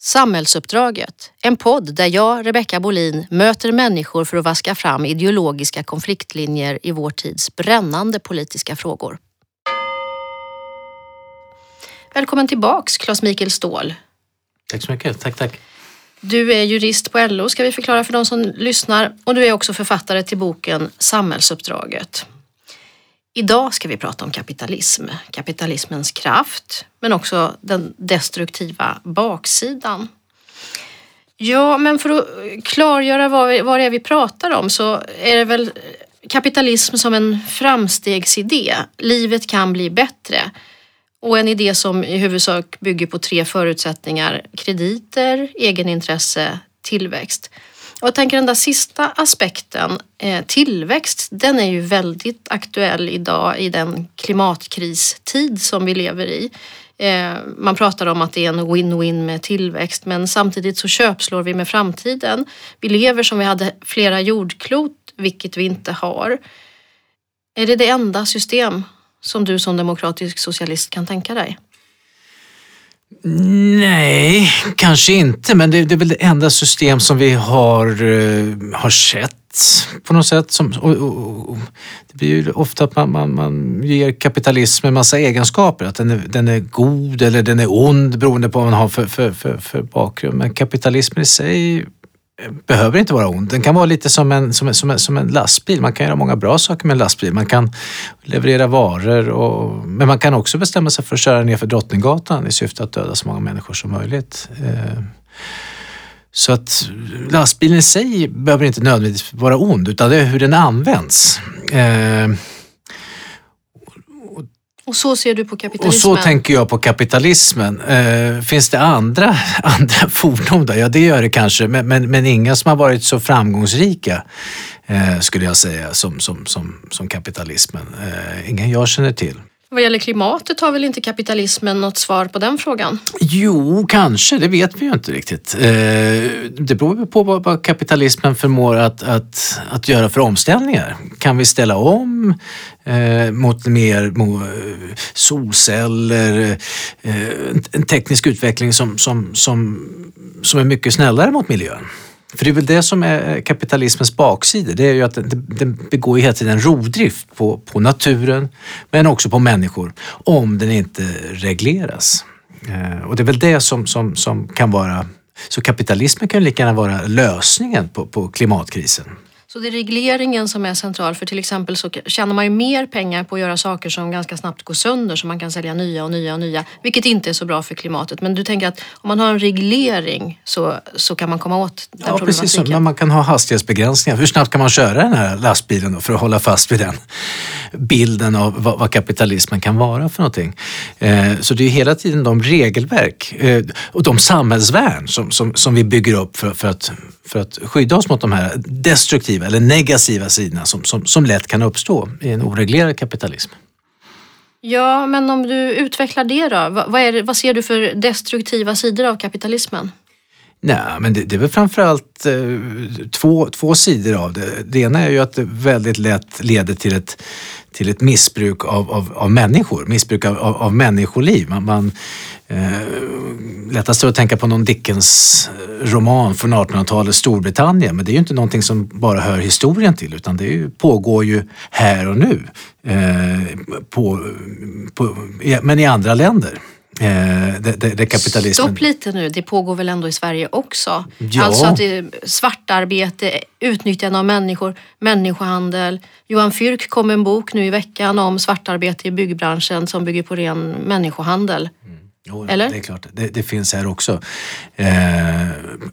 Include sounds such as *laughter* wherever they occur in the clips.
Samhällsuppdraget, en podd där jag, Rebecka Bolin, möter människor för att vaska fram ideologiska konfliktlinjer i vår tids brännande politiska frågor. Välkommen tillbaks Claes Mikael Ståhl. Tack så mycket. Tack, tack. Du är jurist på LO ska vi förklara för de som lyssnar och du är också författare till boken Samhällsuppdraget. Idag ska vi prata om kapitalism, kapitalismens kraft men också den destruktiva baksidan. Ja, men för att klargöra vad, vad det är vi pratar om så är det väl kapitalism som en framstegsidé. Livet kan bli bättre. Och en idé som i huvudsak bygger på tre förutsättningar. Krediter, egenintresse, tillväxt. Och jag tänker den där sista aspekten, eh, tillväxt, den är ju väldigt aktuell idag i den klimatkristid som vi lever i. Eh, man pratar om att det är en win-win med tillväxt men samtidigt så köpslår vi med framtiden. Vi lever som vi hade flera jordklot, vilket vi inte har. Är det det enda system som du som demokratisk socialist kan tänka dig? Nej, kanske inte, men det, det är väl det enda system som vi har, uh, har sett på något sätt. Som, och, och, och, det blir ju ofta att man, man, man ger kapitalismen en massa egenskaper. Att den är, den är god eller den är ond beroende på vad man har för, för, för, för bakgrund. Men kapitalismen i sig behöver inte vara ond. Den kan vara lite som en, som, en, som, en, som en lastbil. Man kan göra många bra saker med en lastbil. Man kan leverera varor, och, men man kan också bestämma sig för att köra ner för Drottninggatan i syfte att döda så många människor som möjligt. Eh, så att lastbilen i sig behöver inte nödvändigtvis vara ond, utan det är hur den används. Eh, och så ser du på kapitalismen? Och så tänker jag på kapitalismen. Eh, finns det andra, *laughs* andra fordon då? Ja, det gör det kanske, men, men, men inga som har varit så framgångsrika eh, skulle jag säga som, som, som, som kapitalismen. Eh, ingen jag känner till. Vad gäller klimatet har väl inte kapitalismen något svar på den frågan? Jo, kanske. Det vet vi ju inte riktigt. Eh, det beror på vad kapitalismen förmår att, att, att göra för omställningar. Kan vi ställa om eh, mot mer solceller, eh, en teknisk utveckling som, som, som, som är mycket snällare mot miljön? För det är väl det som är eh, kapitalismens baksida. Det är ju att den, begår hela tiden rovdrift på, på naturen men också på människor om den inte regleras. Eh, och det är väl det som, som, som kan vara... Så kapitalismen kan ju lika gärna vara lösningen på, på klimatkrisen. Så det är regleringen som är central för till exempel så tjänar man ju mer pengar på att göra saker som ganska snabbt går sönder så man kan sälja nya och nya och nya vilket inte är så bra för klimatet. Men du tänker att om man har en reglering så, så kan man komma åt den ja, Precis som men man kan ha hastighetsbegränsningar. Hur snabbt kan man köra den här lastbilen då för att hålla fast vid den bilden av vad, vad kapitalismen kan vara för någonting. Eh, så det är hela tiden de regelverk eh, och de samhällsvärn som, som, som vi bygger upp för, för att för att skydda oss mot de här destruktiva eller negativa sidorna som, som, som lätt kan uppstå i en oreglerad kapitalism. Ja, men om du utvecklar det då? Vad, är, vad ser du för destruktiva sidor av kapitalismen? Nej, men det, det är väl framförallt eh, två, två sidor av det. Det ena är ju att det väldigt lätt leder till ett, till ett missbruk av, av, av människor, missbruk av, av, av människoliv. Man, man, eh, lättast att tänka på någon Dickens roman från 1800-talets Storbritannien men det är ju inte någonting som bara hör historien till utan det ju, pågår ju här och nu. Eh, på, på, men i andra länder. Eh, det, det, det kapitalismen... Stopp lite nu, det pågår väl ändå i Sverige också? Ja. Alltså att det är svartarbete, utnyttjande av människor, människohandel. Johan Fyrk kom en bok nu i veckan om svartarbete i byggbranschen som bygger på ren människohandel. Jo, Eller? Det är klart, det, det finns här också eh,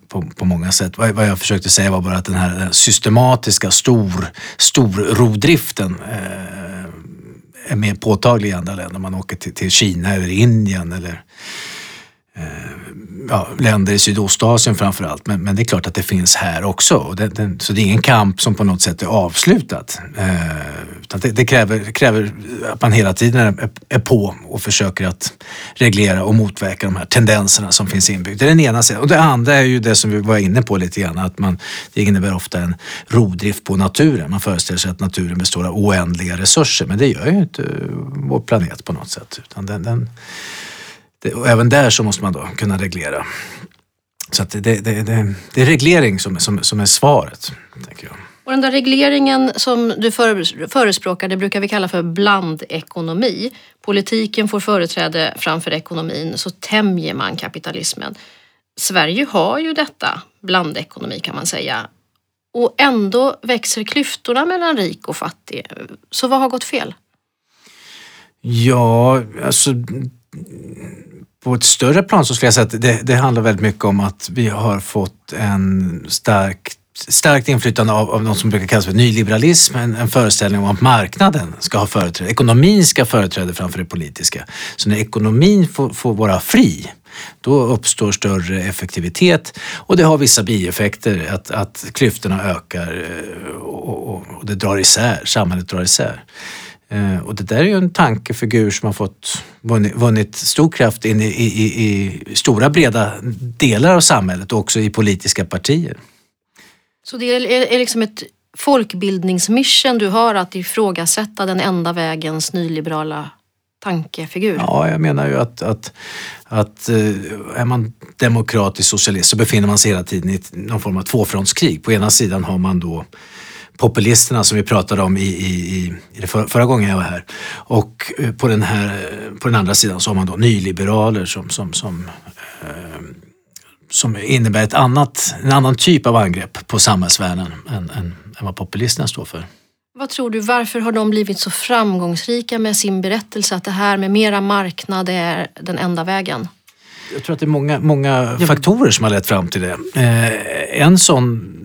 på, på många sätt. Vad, vad, jag försökte säga var bara att den här systematiska stor, stor rovdriften eh, är mer påtaglig i andra länder. Man åker till, till Kina eller Indien eller eh, ja, länder i Sydostasien framför allt. Men, men, det är klart att det finns här också. Det, det, så det är ingen kamp som på något sätt är avslutad. Eh, det, det kräver, kräver, att man hela tiden är, är, på och försöker att reglera och motverka de här tendenserna som finns inbyggda. Det är den ena sidan. Och det andra är ju det som vi var inne på lite grann. Att man, det innebär ofta en rovdrift på naturen. Man föreställer sig att naturen består av oändliga resurser. Men det gör ju inte vår planet på något sätt. Utan den, den och även där så måste man då kunna reglera. Så att det, det, det, det är reglering som, som, som är svaret, tänker jag. Och den där regleringen som du förespråkar, det brukar vi kalla för blandekonomi. Politiken får företräde framför ekonomin, så tämjer man kapitalismen. Sverige har ju detta, blandekonomi kan man säga. Och ändå växer klyftorna mellan rik och fattig. Så vad har gått fel? Ja, alltså på ett större plan så skulle jag säga att det, det handlar väldigt mycket om att vi har fått en stark starkt inflytande av, av något som brukar kallas för nyliberalism, en, en föreställning om att marknaden ska ha företräde, ekonomin ska ha företräde framför det politiska. Så när ekonomin får, får vara fri, då uppstår större effektivitet och det har vissa bieffekter, att, att klyftorna ökar eh, och, och, och det drar isär, samhället drar isär. Eh, och det där är ju en tankefigur som har fått vunnit, vunnit stor kraft in i, i, i, i, stora breda delar av samhället och också i politiska partier. Så det är, är liksom ett folkbildningsmission du har att ifrågasätta den enda vägens nyliberala tankefigur? Ja, jag menar ju att, att, att eh, är man demokratisk socialist så befinner man sig hela tiden i någon form av tvåfrontskrig. På ena sidan har man då populisterna som vi pratade om i, i, i för, förra gången jag var här. Och eh, på den, här, på den andra sidan så har man då nyliberaler som, som, som, eh, som innebär ett annat, en annan typ av angrepp på samhällsvärden än, än, än vad populisterna står för. Vad tror du, varför har de blivit så framgångsrika med sin berättelse att det här med mera marknad är den enda vägen? Jag tror att det är många, många faktorer som har lett fram till det. Eh, en sån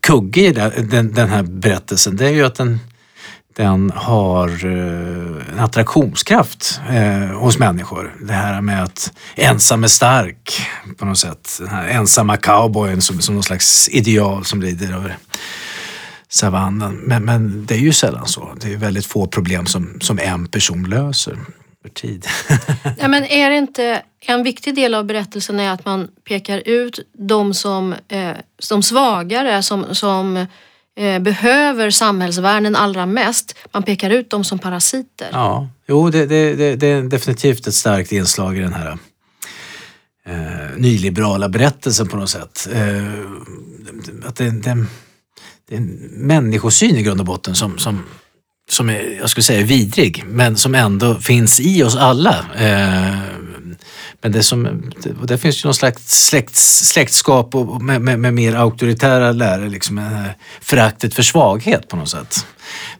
kugge i den, den här berättelsen det är ju att den, den har eh, en attraktionskraft eh, hos människor. Det här med att ensam är stark på något sätt. Den här ensamma cowboyen som, som någon slags ideal som lider över savannen. Men, men det är ju sällan så. Det är väldigt få problem som, som en person löser tid. *laughs* ja, men är det inte en viktig del av berättelsen är att man pekar ut de som eh, de svagare som, som eh, Eh, behöver samhällsvärnen allra mest. Man pekar ut dem som parasiter. Ja, jo det, det, det, det är definitivt ett starkt inslag i den här eh, nyliberala berättelsen på något sätt. Eh, att det, det, det är en människosyn i grund och botten som, som som är, jag skulle säga vidrig, men som ändå finns i oss alla. Eh, men det, som, det, det finns ju någon slags släkt, släktskap och med, med, med, mer auktoritära lärare, liksom föraktet för svaghet på något sätt.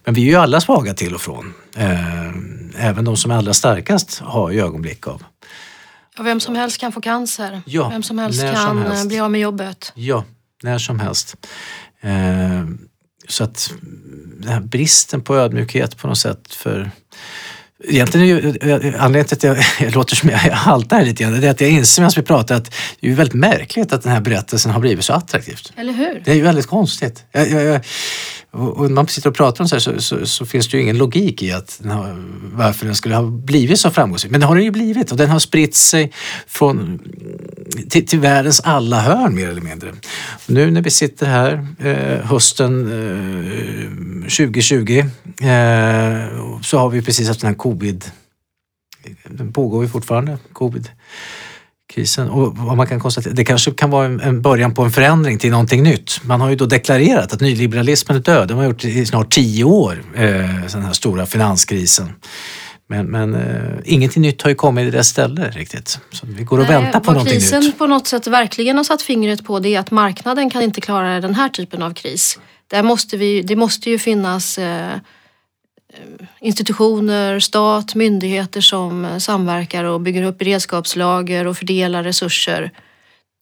Men vi är ju alla svaga till och från. Eh, även de som är allra starkast har ju ögonblick av. Och vem som helst kan få cancer. Ja, vem som helst kan som helst. bli av med jobbet. Ja, när som helst. Eh, så att den här bristen på ödmjukhet på något sätt för Egentligen är ju, anledningen till att jag, *laughs* jag låter som jag haltar lite grann, det är att jag inser medan vi pratar att det är väldigt märkligt att den här berättelsen har blivit så attraktivt. Eller hur? Det är ju väldigt konstigt. Jag, jag, och när man sitter och pratar om så här så, så, så, finns det ju ingen logik i att den har, varför den skulle ha blivit så framgångsrik. Men det har den ju blivit och den har spritt sig från, till, till världens alla hörn mer eller mindre. Nu när vi sitter här eh, hösten eh, 2020 eh, så har vi precis haft den här covid, den pågår ju fortfarande, covid krisen. Och vad man kan konstatera, det kanske kan vara en början på en förändring till någonting nytt. Man har ju då deklarerat att nyliberalismen är död. Det har man gjort i snart tio år, eh, den här stora finanskrisen. Men, men eh, ingenting nytt har ju kommit i dess ställe riktigt. Så vi går och Nej, väntar på någonting nytt. Vad krisen på något sätt verkligen har satt fingret på det är att marknaden kan inte klara den här typen av kris. Där måste vi, det måste ju finnas eh, Eh, institutioner, stat, myndigheter som samverkar och bygger upp beredskapslager och fördelar resurser.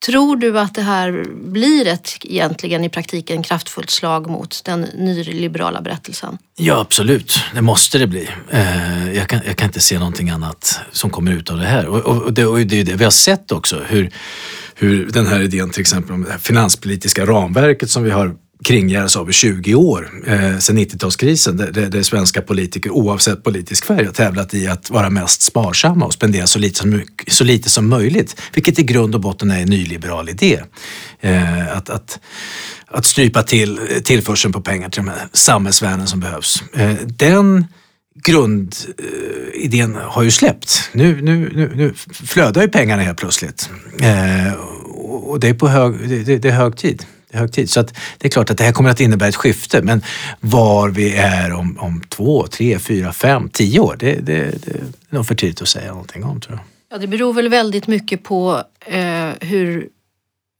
Tror du att det här blir ett egentligen i praktiken kraftfullt slag mot den nyliberala berättelsen? Ja absolut, det måste det bli. Eh, jag kan, jag kan inte se någonting annat som kommer ut av det här. Och, och, det, och det är det vi har sett också, hur, hur den här idén till exempel om det finanspolitiska ramverket som vi har kringgärdas av i 20 år, eh, sedan 90-talskrisen, där, där, där, svenska politiker oavsett politisk färg har tävlat i att vara mest sparsamma och spendera så lite som, så lite som möjligt. Vilket i grund och botten är en nyliberal idé. Eh, att, att, att strypa till tillförseln på pengar till de här samhällsvärden som behövs. Eh, den grundidén eh, har ju släppt. Nu, nu, nu, nu flödar ju pengarna helt plötsligt. Eh, och det är, på hög, det, det är hög tid. Det är hög tid. Så att det är klart att det här kommer att innebära ett skifte men var vi är om, om två, tre, fyra, fem, tio år det, det, det är nog för tidigt att säga någonting om tror jag. Ja, det beror väl väldigt mycket på eh, hur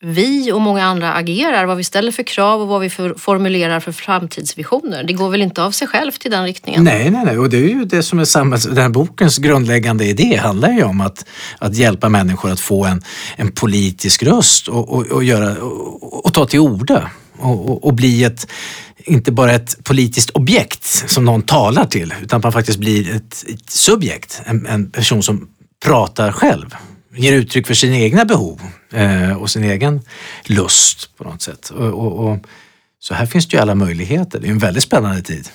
vi och många andra agerar, vad vi ställer för krav och vad vi för, formulerar för framtidsvisioner. Det går väl inte av sig självt i den riktningen? Nej, nej, nej. och det är ju det som är samhälls... Den här bokens grundläggande idé handlar ju om att, att hjälpa människor att få en, en politisk röst och, och, och, göra, och, och ta till orda och, och, och bli ett inte bara ett politiskt objekt som någon talar till utan man faktiskt blir ett, ett subjekt, en, en person som pratar själv ger uttryck för sina egna behov eh, och sin egen lust på något sätt. Och, och, och, så här finns det ju alla möjligheter. Det är en väldigt spännande tid.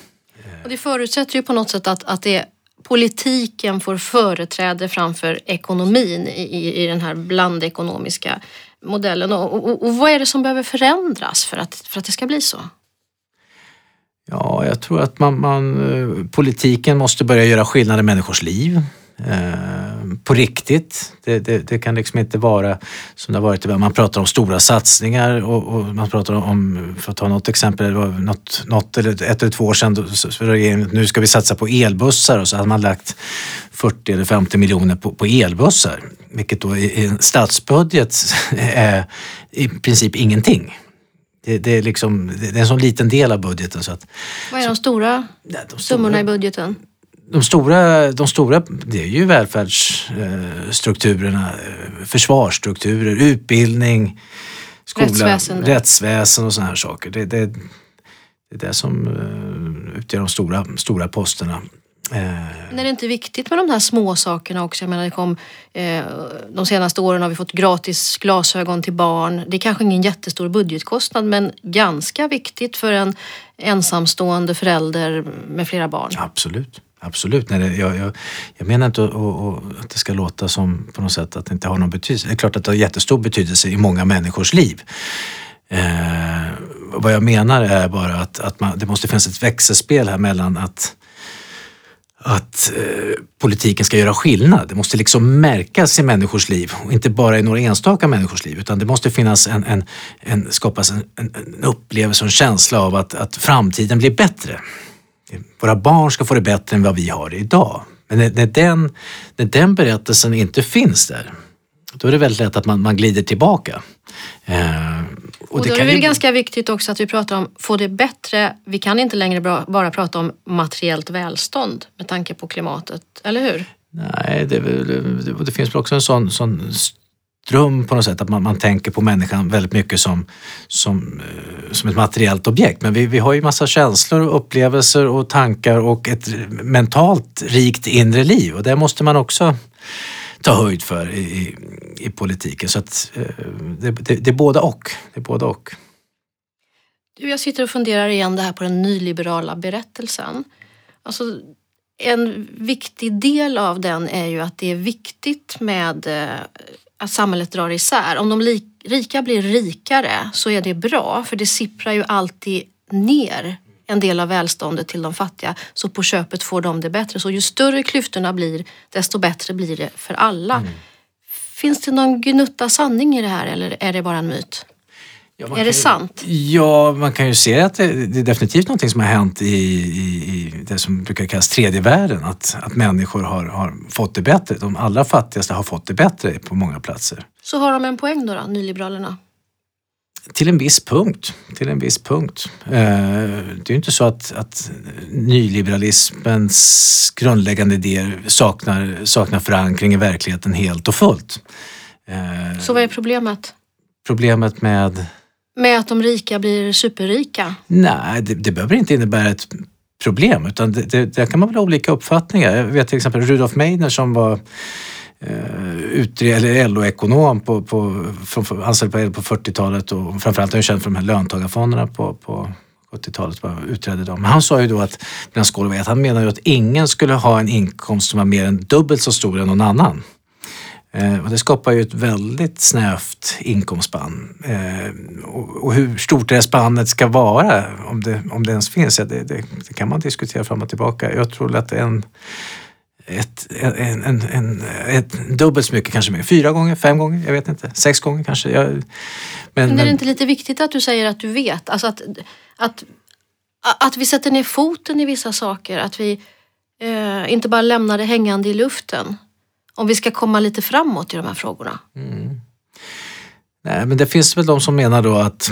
Och det förutsätter ju på något sätt att, att det politiken får företräde framför ekonomin i, i den här blandekonomiska modellen. Och, och, och, vad är det som behöver förändras för att, för att det ska bli så? Ja, jag tror att man, man eh, politiken måste börja göra skillnad i människors liv. Eh, på riktigt. Det, det, det, kan liksom inte vara som det har varit. Man pratar om stora satsningar och, och, man pratar om, för att ta något exempel, det var något, något eller ett eller två år sedan, så nu ska vi satsa på elbussar och så hade man lagt 40 eller 50 miljoner på, på elbussar. Vilket då i en statsbudget *laughs* är i princip ingenting. Det, det, är liksom, det är en sån liten del av budgeten. Så att, Vad är de stora de summorna i budgeten? De stora, de stora, det är ju välfärdsstrukturerna, försvarsstrukturer, utbildning, skola, rättsväsende, rättsväsen och sådana här saker. Det, det, det är det som eh, utgör de stora, stora posterna. Eh. Men är det inte viktigt med de här små sakerna också? Jag menar, det kom, eh, de senaste åren har vi fått gratis glasögon till barn. Det är kanske ingen jättestor budgetkostnad men ganska viktigt för en ensamstående förälder med flera barn. Absolut. Absolut, nej, det, jag, jag, jag, menar inte och, och, att det ska låta som på något sätt att det inte har någon betydelse. Det är klart att det har jättestor betydelse i många människors liv. Eh, vad jag menar är bara att, att man, det måste finnas ett växelspel här mellan att att eh, politiken ska göra skillnad. Det måste liksom märkas i människors liv och inte bara i några enstaka människors liv utan det måste finnas en, en, en skapas en, en, en upplevelse och en känsla av att, att framtiden blir bättre våra barn ska få det bättre än vad vi har det idag. Men när, när, den, när den berättelsen inte finns där, då är det väldigt lätt att man, man glider tillbaka. Eh, och, och då är det väl ju... ganska viktigt också att vi pratar om få det bättre. Vi kan inte längre bra, bara prata om materiellt välstånd med tanke på klimatet, eller hur? Nej, det, det, det finns väl också en sån, sån dröm på något sätt, att man, man tänker på människan väldigt mycket som, som, eh, som ett materiellt objekt. Men vi, vi har ju massa känslor, och upplevelser och tankar och ett mentalt rikt inre liv och det måste man också ta höjd för i, i, i politiken. Så att, eh, det, det, det, är både och. Det är både och. Du, jag sitter och funderar igen det här på den nyliberala berättelsen. Alltså, en viktig del av den är ju att det är viktigt med eh, att samhället drar isär. Om de rika blir rikare så är det bra för det sipprar ju alltid ner en del av välståndet till de fattiga så på köpet får de det bättre. Så ju större klyftorna blir desto bättre blir det för alla. Mm. Finns det någon gnutta sanning i det här eller är det bara en myt? Ja, är det sant? Ja, man kan ju se att det, det är definitivt någonting som har hänt i, i, i, det som brukar kallas tredje världen. Att, att människor har, har fått det bättre. De allra fattigaste har fått det bättre på många platser. Så har de en poäng då, då nyliberalerna? Till en viss punkt. Till en viss punkt. Eh, det är ju inte så att, att nyliberalismens grundläggande idéer saknar, saknar förankring i verkligheten helt och fullt. Eh, så vad är problemet? Problemet med med att de rika blir superrika? Nej, det, det behöver inte innebära ett problem utan det, det, där kan man väl ha olika uppfattningar. Jag vet till exempel Rudolf Meidner som var eh, eller LO-ekonom på, på, från, anställd på, på 40-talet och framförallt är han känd för de här löntagarfonderna på, på 70-talet, utredde dem. Men han sa ju då att, medan skål och att han menade ju att ingen skulle ha en inkomst som var mer än dubbelt så stor än någon annan. Eh, och det skapar ju ett väldigt snävt inkomstspann. Eh, och hur stort det spannet ska vara, om det, om det ens finns, ja, det, det, det, kan man diskutera fram och tillbaka. Jag tror att en, ett, en, en, en, ett dubbelt så mycket, kanske mer. Fyra gånger, fem gånger, jag vet inte. Sex gånger kanske. Jag, men, men är det inte lite viktigt att du säger att du vet? Alltså att, att, att vi sätter ner foten i vissa saker. Att vi eh, inte bara lämnar det hängande i luften. Om vi ska komma lite framåt i de här frågorna. Mm. Nej, men det finns väl de som menar då att,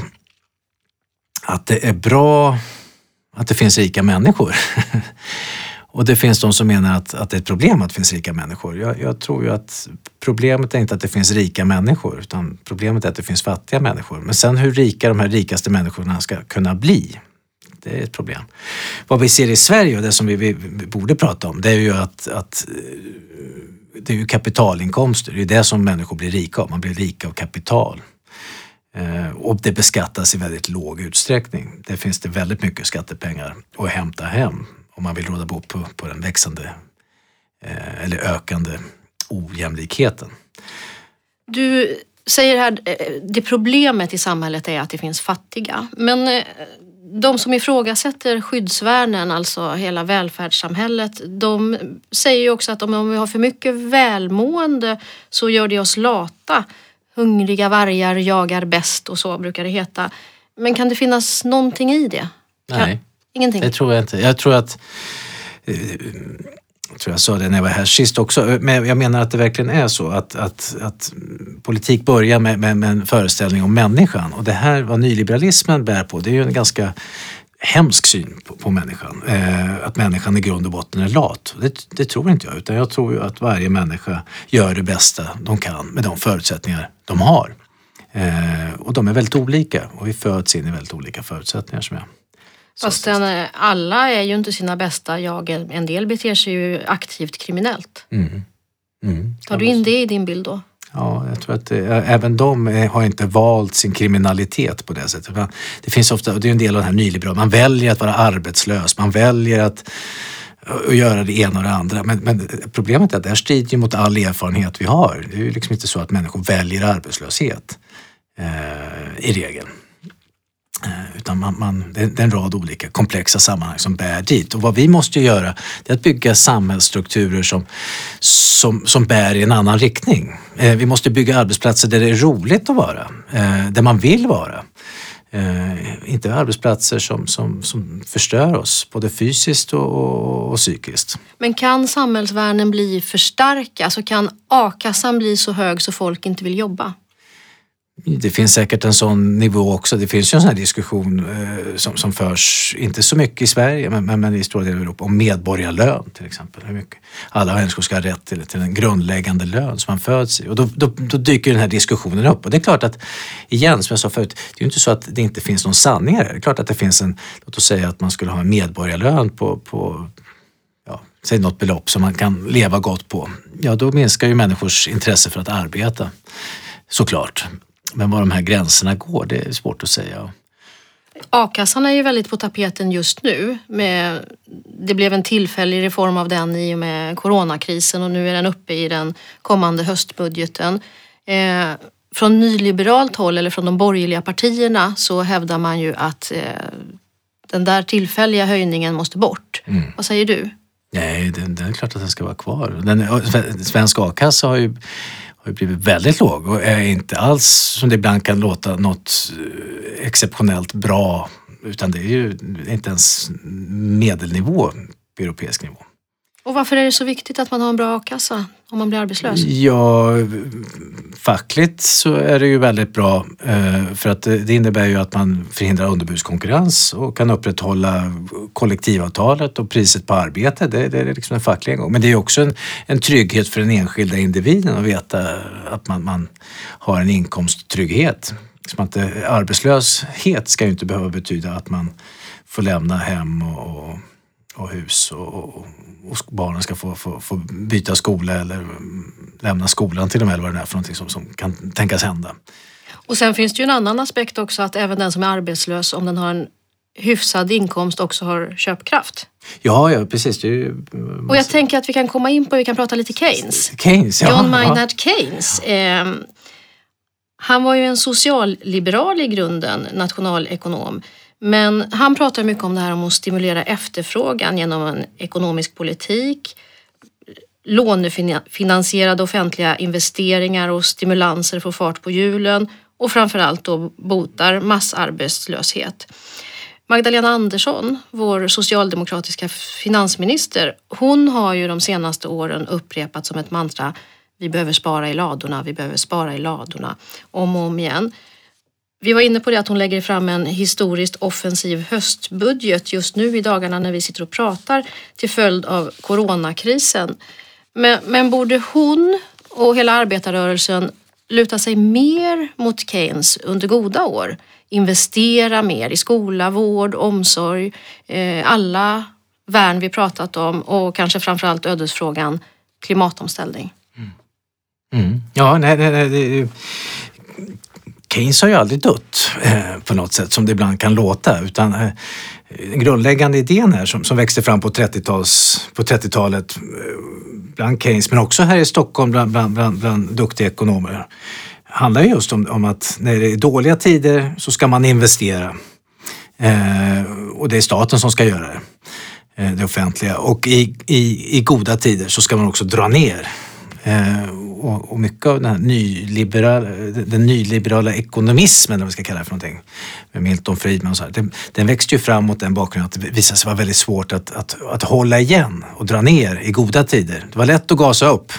att det är bra att det finns rika människor. *laughs* Och det finns de som menar att, att det är ett problem att det finns rika människor. Jag, jag, tror ju att problemet är inte att det finns rika människor utan problemet är att det finns fattiga människor. Men sen hur rika de här rikaste människorna ska kunna bli, det är ett problem. Vad vi ser i Sverige och det som vi, vi, vi borde prata om det är ju att, att eh, det är ju kapitalinkomster, det är det som människor blir rika av. Man blir rika av kapital. Eh, och det beskattas i väldigt låg utsträckning. Det finns det väldigt mycket skattepengar att hämta hem om man vill råda bot på, på den växande eh, eller ökande ojämlikheten. Du säger här, det problemet i samhället är att det finns fattiga. Men de som ifrågasätter skyddsvärnen, alltså hela välfärdssamhället, de säger ju också att om vi har för mycket välmående så gör det oss lata. Hungriga vargar jagar bäst och så brukar det heta. Men kan det finnas någonting i det? Nej. Ingenting? Det tror jag inte. Jag tror att jag tror jag sa det när jag var här sist också, men jag menar att det verkligen är så att, att, att politik börjar med, med, med en föreställning om människan och det här vad nyliberalismen bär på, det är ju en ganska hemsk syn på, på människan. Eh, att människan i grund och botten är lat. Det, det, tror inte jag, utan jag tror ju att varje människa gör det bästa de kan med de förutsättningar de har. Eh, och de är väldigt olika och vi föds in i väldigt olika förutsättningar som jag Fast den, alla är ju inte sina bästa jag. En del beter sig ju aktivt kriminellt. Mm. Mm. Tar du in det i din bild då? Ja, jag tror att det, även de har inte valt sin kriminalitet på det sättet. Det finns ofta, och det är en del av den här nyliberala, man väljer att vara arbetslös, man väljer att, att göra det ena och det andra. Men, men problemet är att det här strider mot all erfarenhet vi har. Det är ju liksom inte så att människor väljer arbetslöshet eh, i regel. Utan man, man, det är en rad olika komplexa sammanhang som bär dit. Och vad vi måste göra det är att bygga samhällsstrukturer som, som, som bär i en annan riktning. Eh, vi måste bygga arbetsplatser där det är roligt att vara, eh, där man vill vara. Eh, inte arbetsplatser som, som, som förstör oss, både fysiskt och, och, och psykiskt. Men kan samhällsvärnen bli för starka? Alltså kan a-kassan bli så hög så folk inte vill jobba? Det finns säkert en sån nivå också. Det finns ju en sån här diskussion eh, som, som förs, inte så mycket i Sverige, men, men, men i stora delar av Europa, om medborgarlön till exempel. Hur mycket alla människor ska ha rätt till, till en grundläggande lön som man föds i. Och då, då, då, dyker den här diskussionen upp. Och det är klart att, igen som jag sa förut, det är ju inte så att det inte finns någon sanning här. Det är klart att det finns en, låt oss säga att man skulle ha en medborgarlön på, på ja, säg något belopp som man kan leva gott på. Ja, då minskar ju människors intresse för att arbeta. Såklart. Men var de här gränserna går, det är svårt att säga. A-kassan är ju väldigt på tapeten just nu. Med, det blev en tillfällig reform av den i och med coronakrisen och nu är den uppe i den kommande höstbudgeten. Eh, från nyliberalt håll eller från de borgerliga partierna så hävdar man ju att eh, den där tillfälliga höjningen måste bort. Mm. Vad säger du? Nej, det, det, är klart att den ska vara kvar. Den, svensk a-kassa har ju har ju blivit väldigt låg och är inte alls som det ibland kan låta något eh, exceptionellt bra utan det är ju inte ens medelnivå på europeisk nivå. Och varför är det så viktigt att man har en bra a-kassa om man blir arbetslös? Ja, fackligt så är det ju väldigt bra eh, för att det innebär ju att man förhindrar underbudskonkurrens och kan upprätthålla kollektivavtalet och priset på arbete. Det, det är liksom en facklig ingång. Men det är också en, en trygghet för den enskilda individen att veta att man, man har en inkomsttrygghet. Som att eh, arbetslöshet ska ju inte behöva betyda att man får lämna hem och, och hus och, och, och barnen ska få, få, få, byta skola eller lämna skolan till och med eller vad det är för någonting som, som kan tänkas hända. Och sen finns det ju en annan aspekt också att även den som är arbetslös om den har en hyfsad inkomst också har köpkraft. Ja, ja precis. Ju, och jag tänker att vi kan komma in på, vi kan prata lite Keynes. Keynes, ja. John Maynard Keynes. Eh, han var ju en socialliberal i grunden, nationalekonom. Men han pratar mycket om det här om att stimulera efterfrågan genom en ekonomisk politik. lånefinansierade offentliga investeringar och stimulanser får fart på hjulen och framförallt då botar massarbetslöshet. Magdalena Andersson, vår socialdemokratiska finansminister, hon har ju de senaste åren upprepat som ett mantra vi behöver spara i ladorna, vi behöver spara i ladorna om och om igen. Vi var inne på det att hon lägger fram en historiskt offensiv höstbudget just nu i dagarna när vi sitter och pratar till följd av coronakrisen. Men, men borde hon och hela arbetarrörelsen luta sig mer mot Keynes under goda år? Investera mer i skola, vård, omsorg, eh, alla värn vi pratat om och kanske framförallt ödesfrågan klimatomställning. Mm. Mm. Ja, nej, nej, nej. Keynes har ju aldrig dött eh, på något sätt som det ibland kan låta utan eh, den grundläggande idén här som, som växte fram på 30-talet på 30 eh, bland Keynes men också här i Stockholm bland, bland, bland, bland duktiga ekonomer handlar just om, om att när det är dåliga tider så ska man investera. Eh, och det är staten som ska göra det, eh, det offentliga. Och i, i, i goda tider så ska man också dra ner. Eh, och, och, mycket av den, här nyliberala, den nyliberala ekonomismen, eller vad vi ska kalla det för någonting, med Milton Friedman och så här, den, den växte ju fram mot den bakgrunden att det visade sig vara väldigt svårt att, att, att hålla igen och dra ner i goda tider. Det var lätt att gasa upp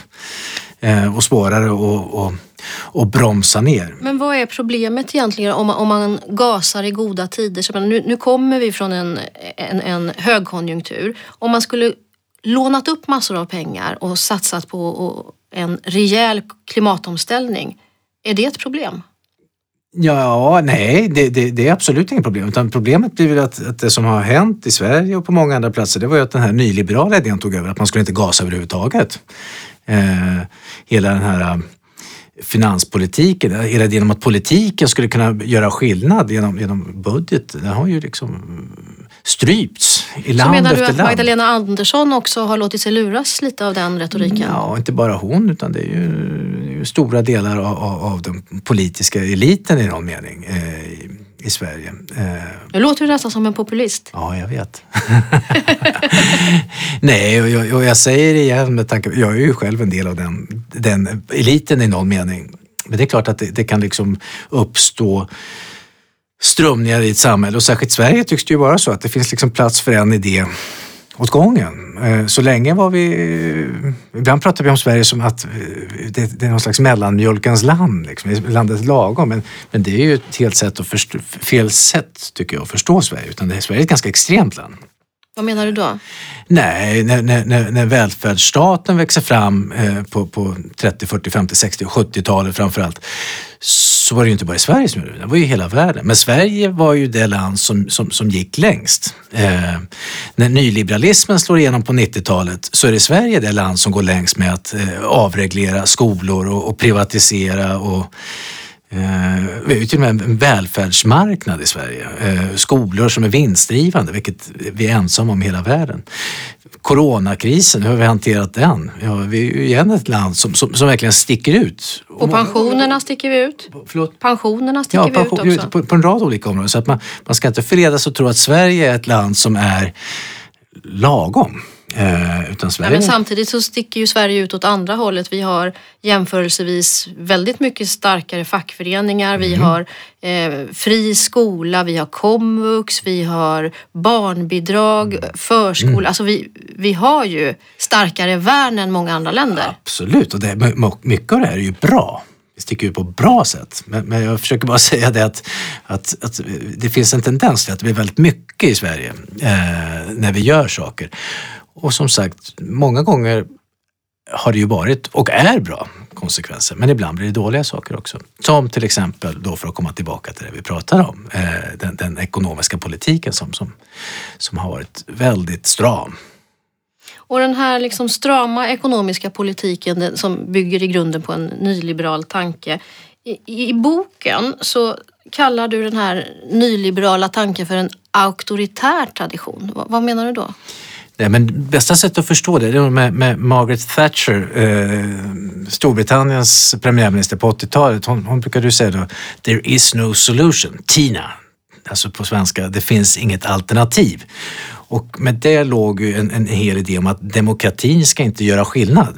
eh, och svårare att och bromsa ner. Men vad är problemet egentligen om man, om man gasar i goda tider? Så nu, nu kommer vi från en, en, en högkonjunktur. Om man skulle lånat upp massor av pengar och satsat på en rejäl klimatomställning, är det ett problem? Ja, nej, det, det, det, är absolut inget problem. Utan problemet blir väl att, att, det som har hänt i Sverige och på många andra platser, det var ju att den här nyliberala idén tog över, att man skulle inte gasa överhuvudtaget. Eh, hela den här eh, finanspolitiken, eh, hela idén om att politiken skulle kunna göra skillnad genom, genom budget, den har ju liksom strypts i land efter land. Så menar du att Magdalena Andersson också har låtit sig luras lite av den retoriken? Ja, inte bara hon utan det är ju, stora delar av, av, den politiska eliten i någon mening eh, i, i, Sverige. Eh. Nu låter du nästan som en populist. Ja, jag vet. *laughs* Nej, och jag, och jag, säger det igen med tanke jag är ju själv en del av den, den eliten i någon mening. Men det är klart att det, det kan liksom uppstå strömningar i ett samhälle och särskilt Sverige tycks det ju vara så att det finns liksom plats för en idé åt gången. Eh, så länge var vi... Ibland pratar vi om Sverige som att eh, det, det är någon slags mellanmjölkens land, liksom, landet lagom. Men, men det är ju ett helt sätt att förstå, fel sätt tycker jag att förstå Sverige. Utan det, Sverige är ett ganska extremt land. Vad menar du då? Nej, när, när, när välfärdsstaten växer fram eh, på, på 30, 40, 50, 60 och 70-talet framförallt så var det ju inte bara i Sverige som gjorde det, det var ju hela världen. Men Sverige var ju det land som, som, som gick längst. Eh, när nyliberalismen slår igenom på 90-talet så är det Sverige det land som går längst med att eh, avreglera skolor och, och privatisera och vi har ju till och med en välfärdsmarknad i Sverige. Eh, skolor som är vinstdrivande, vilket vi är ensamma om i hela världen. Coronakrisen, hur har vi hanterat den? Ja, vi är ju igen ett land som, som, som verkligen sticker ut. Och pensionerna sticker vi ut. Förlåt? Pensionerna sticker ja, pension, vi ut också. På, på en rad olika områden. Så att man, man ska inte förledas att tro att Sverige är ett land som är lagom. Eh, utan Sverige... Ja, men samtidigt så sticker ju Sverige ut åt andra hållet. Vi har jämförelsevis väldigt mycket starkare fackföreningar. Mm. Vi har eh, fri skola, vi har komvux, vi har barnbidrag, mm. förskola. Mm. Alltså vi, vi har ju starkare värn än många andra länder. Absolut, och det, mycket av det här är ju bra vi sticker ut på bra sätt. Men, men, jag försöker bara *laughs* säga det att, att, att, det finns en tendens till att det blir väldigt mycket i Sverige eh, när vi gör saker. Och som sagt, många gånger har det ju varit och är bra konsekvenser, men ibland blir det dåliga saker också. Som till exempel, då för att komma tillbaka till det vi pratar om, eh, den, den, ekonomiska politiken som, som, som har varit väldigt stram. Och den här liksom strama ekonomiska politiken som bygger i grunden på en nyliberal tanke. I, I boken så kallar du den här nyliberala tanken för en auktoritär tradition. vad, vad menar du då? Nej, men bästa sättet att förstå det, det är med, med Margaret Thatcher, eh, Storbritanniens premiärminister på 80-talet. Hon, hon brukade säga då, “There is no solution”, TINA. Alltså på svenska, det finns inget alternativ. Och med det låg ju en, en hel idé om att demokratin ska inte göra skillnad.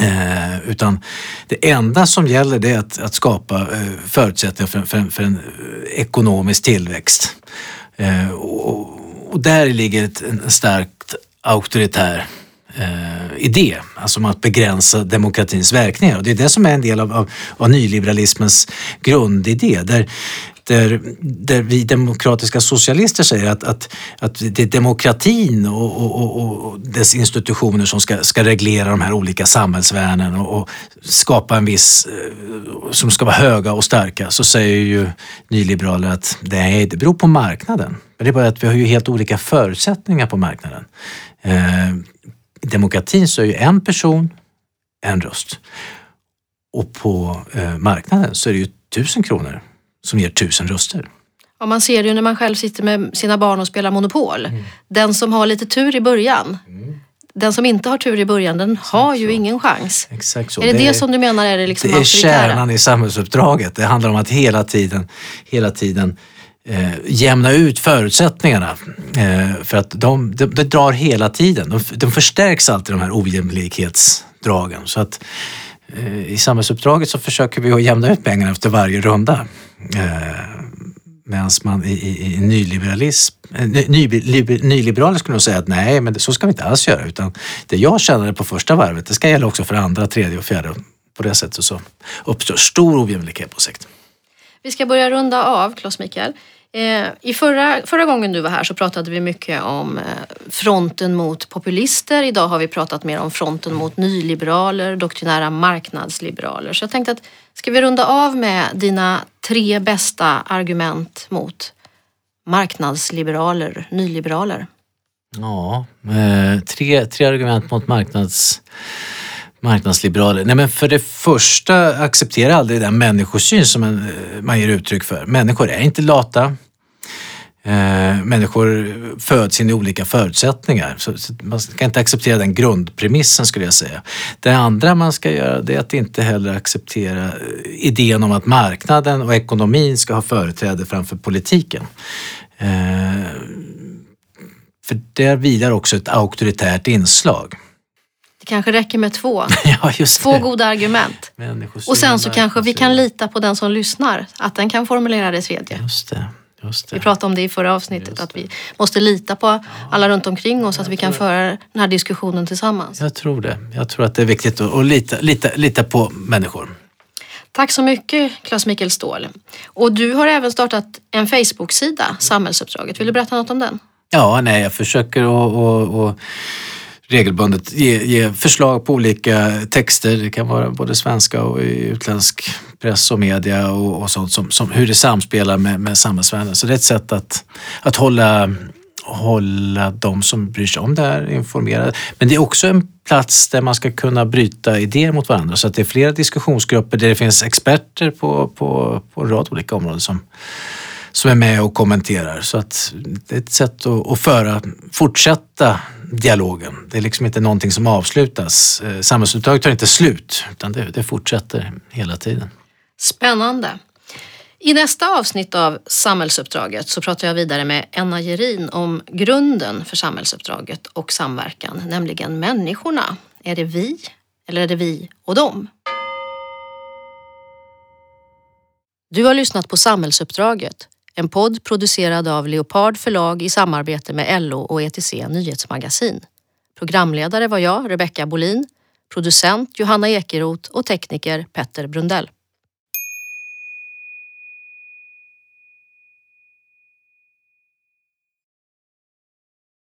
Eh, utan det enda som gäller det är att, att skapa eh, förutsättningar för, för, för, en eh, ekonomisk tillväxt. Eh, och, och, där ligger ett, en starkt auktoritär eh, idé, alltså om att begränsa demokratins verkningar. Och det är det som är en del av, av, av nyliberalismens grundidé. Där där, där vi demokratiska socialister säger att, att, att det är demokratin och, och, och, och dess institutioner som ska, ska reglera de här olika samhällsvärnen och, och skapa en viss, eh, som ska vara höga och starka, så säger ju nyliberaler att nej, det beror på marknaden. Men det är bara att vi har ju helt olika förutsättningar på marknaden. Eh, demokratin så är ju en person en röst. Och på eh, marknaden så är det ju tusen kronor som ger tusen röster. Ja, man ser det ju när man själv sitter med sina barn och spelar Monopol. Mm. Den som har lite tur i början mm. Den som inte har tur i början den Exakt har ju så. ingen chans. Exakt så. Är det det, det som du menar är det liksom Det är kärnan i samhällsuppdraget. Det handlar om att hela tiden, hela tiden eh, jämna ut förutsättningarna. Eh, för att de, de, de, drar hela tiden. De, de förstärks alltid de här ojämlikhetsdragen. Så att eh, i samhällsuppdraget så försöker vi att jämna ut pengarna efter varje runda. Eh, Medan man i, i, i nyliberalism, eh, ny, ny, nyliberaler skulle nog säga att nej, men det, så ska vi inte alls göra. Utan det jag tjänade på första varvet, det ska gälla också för andra, tredje och fjärde. På det sättet så uppstår stor ojämlikhet på sikt. Vi ska börja runda av, Claes Mikael. Eh, I förra, förra gången du var här så pratade vi mycket om eh, fronten mot populister. Idag har vi pratat mer om fronten mot nyliberaler, doktrinära marknadsliberaler. Så jag tänkte att ska vi runda av med dina tre bästa argument mot marknadsliberaler, nyliberaler? Ja, eh, tre, tre argument mot marknads marknadsliberaler? Nej men för det första, acceptera aldrig den människosyn som man, eh, man ger uttryck för. Människor är inte lata. Eh, människor föds in i olika förutsättningar. Så, så man ska inte acceptera den grundpremissen skulle jag säga. Det andra man ska göra det är att inte heller acceptera eh, idén om att marknaden och ekonomin ska ha företräde framför politiken. Eh, för där vilar också ett auktoritärt inslag. Det kanske räcker med två. *laughs* ja, två goda argument. Och sen så kanske vi kan lita på den som lyssnar, att den kan formulera det tredje. Just det. Just det. Vi pratade om det i förra avsnittet, att vi måste lita på alla runt omkring oss, att vi kan föra den här diskussionen tillsammans. Jag tror det. Jag tror att det är viktigt att lita, lita, lita på människor. Tack så mycket Claes-Mikael Ståhl. Och du har även startat en Facebook-sida, Samhällsuppdraget. Vill du berätta något om den? Ja, nej, jag försöker att regelbundet ge, ge, förslag på olika texter. Det kan vara både svenska och utländsk press och media och, och sånt som, som hur det samspelar med, med samhällsvärlden. Så det är ett sätt att, att hålla hålla de som bryr sig om det här informerade. Men det är också en plats där man ska kunna bryta idéer mot varandra så att det är flera diskussionsgrupper där det finns experter på, på, på en rad olika områden som, som är med och kommenterar. Så att det är ett sätt att, att föra, fortsätta dialogen. Det är liksom inte någonting som avslutas. Eh, samhällsuppdraget tar inte slut utan det, det fortsätter hela tiden. Spännande. I nästa avsnitt av Samhällsuppdraget så pratar jag vidare med Enna Gerin om grunden för samhällsuppdraget och samverkan, nämligen människorna. Är det vi eller är det vi och dem? Du har lyssnat på Samhällsuppdraget en podd producerad av Leopard förlag i samarbete med LO och ETC Nyhetsmagasin. Programledare var jag, Rebecka Bolin, producent Johanna Ekeroth och tekniker Petter Brundell.